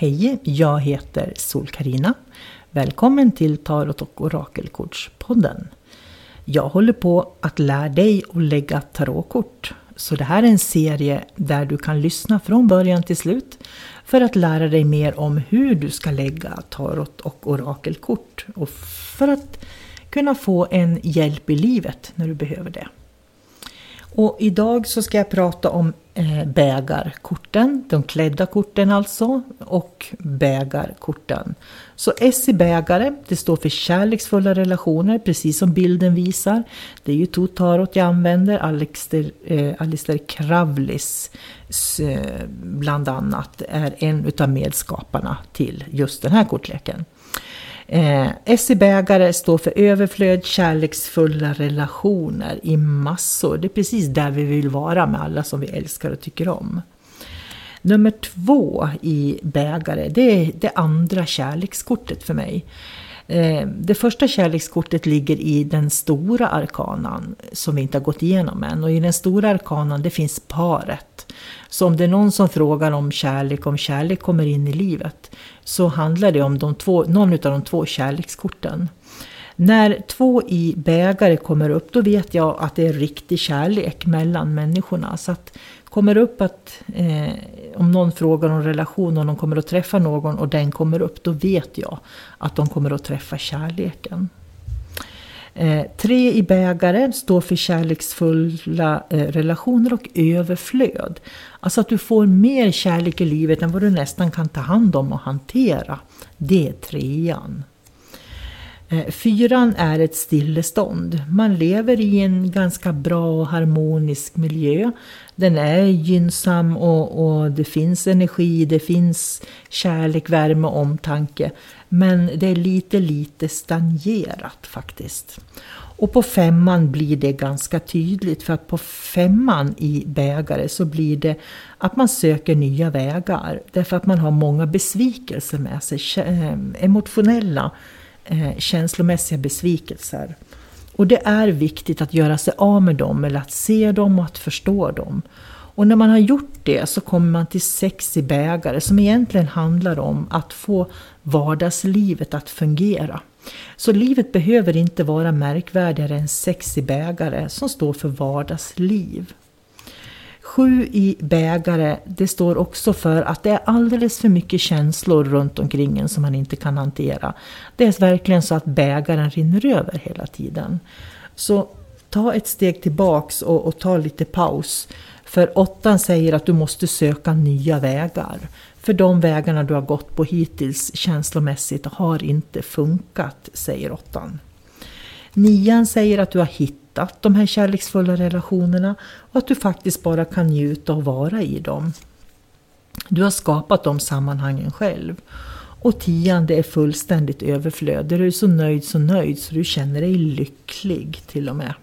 Hej, jag heter sol karina Välkommen till Tarot och orakelkortspodden. Jag håller på att lära dig att lägga tarotkort. Så det här är en serie där du kan lyssna från början till slut för att lära dig mer om hur du ska lägga tarot och orakelkort och för att kunna få en hjälp i livet när du behöver det. Och idag så ska jag prata om Eh, bägarkorten, de klädda korten alltså, och bägarkorten. Så S i bägare, det står för kärleksfulla relationer, precis som bilden visar. Det är ju Totarot jag använder, Alistair, eh, Alistair Kravlis eh, bland annat är en utav medskaparna till just den här kortleken. Eh, S i bägare står för överflöd, kärleksfulla relationer i massor. Det är precis där vi vill vara med alla som vi älskar och tycker om. Nummer två i bägare, det är det andra kärlekskortet för mig. Eh, det första kärlekskortet ligger i den stora arkanan som vi inte har gått igenom än. Och i den stora arkanan det finns paret. Så om det är någon som frågar om kärlek, om kärlek kommer in i livet, så handlar det om de två, någon av de två kärlekskorten. När två i bägare kommer upp, då vet jag att det är riktig kärlek mellan människorna. Så att kommer upp att eh, om någon frågar om relation och de kommer att träffa någon och den kommer upp, då vet jag att de kommer att träffa kärleken. Eh, tre i bägare står för kärleksfulla eh, relationer och överflöd. Alltså att du får mer kärlek i livet än vad du nästan kan ta hand om och hantera. Det är trean. Eh, fyran är ett stillestånd. Man lever i en ganska bra och harmonisk miljö. Den är gynnsam och, och, det finns energi, det finns kärlek, värme och omtanke. Men det är lite, lite stagnerat faktiskt. Och på femman blir det ganska tydligt för att på femman i bägare så blir det att man söker nya vägar. Därför att man har många besvikelser med sig, eh, emotionella eh, känslomässiga besvikelser. Och det är viktigt att göra sig av med dem eller att se dem och att förstå dem. Och när man har gjort det så kommer man till sex i bägare som egentligen handlar om att få vardagslivet att fungera. Så livet behöver inte vara märkvärdigare än sex i bägare som står för vardagsliv. Sju i bägare, det står också för att det är alldeles för mycket känslor runt omkring en som man inte kan hantera. Det är verkligen så att bägaren rinner över hela tiden. Så ta ett steg tillbaks och, och ta lite paus. För åttan säger att du måste söka nya vägar. För de vägarna du har gått på hittills känslomässigt har inte funkat, säger åttan. Nian säger att du har hittat de här kärleksfulla relationerna och att du faktiskt bara kan njuta och vara i dem. Du har skapat de sammanhangen själv. Och tionde är fullständigt överflöd. Där du är så nöjd, så nöjd så du känner dig lycklig till och med.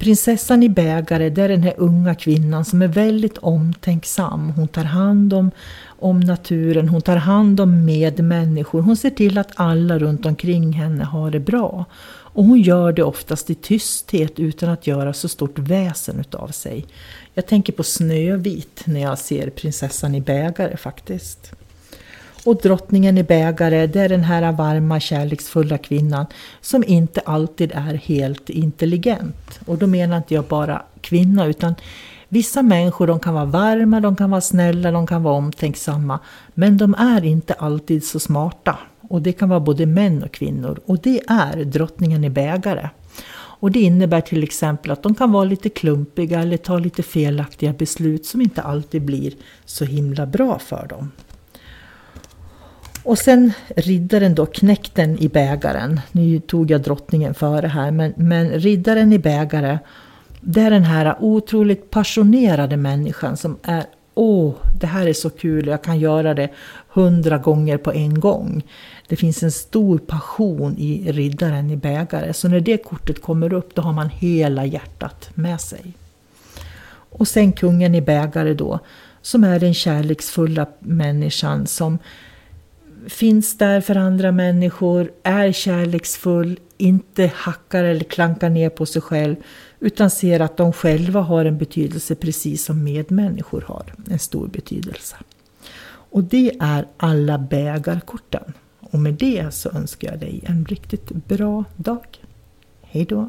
Prinsessan i bägare, det är den här unga kvinnan som är väldigt omtänksam. Hon tar hand om, om naturen, hon tar hand om medmänniskor. Hon ser till att alla runt omkring henne har det bra. Och hon gör det oftast i tysthet utan att göra så stort väsen utav sig. Jag tänker på Snövit när jag ser prinsessan i bägare faktiskt. Och drottningen i bägare, det är den här varma kärleksfulla kvinnan som inte alltid är helt intelligent. Och då menar inte jag bara kvinna utan Vissa människor de kan vara varma, de kan vara snälla, de kan vara omtänksamma. Men de är inte alltid så smarta. Och det kan vara både män och kvinnor. Och det är drottningen i bägare. Och det innebär till exempel att de kan vara lite klumpiga eller ta lite felaktiga beslut som inte alltid blir så himla bra för dem. Och sen riddaren då, knäkten i bägaren. Nu tog jag drottningen före här, men, men riddaren i bägare det är den här otroligt passionerade människan som är Åh, det här är så kul, jag kan göra det hundra gånger på en gång. Det finns en stor passion i riddaren i bägare, så när det kortet kommer upp då har man hela hjärtat med sig. Och sen kungen i bägare då, som är den kärleksfulla människan som finns där för andra människor, är kärleksfull, inte hackar eller klankar ner på sig själv utan ser att de själva har en betydelse precis som medmänniskor har en stor betydelse. Och det är alla bägarkorten. Och med det så önskar jag dig en riktigt bra dag. Hej då!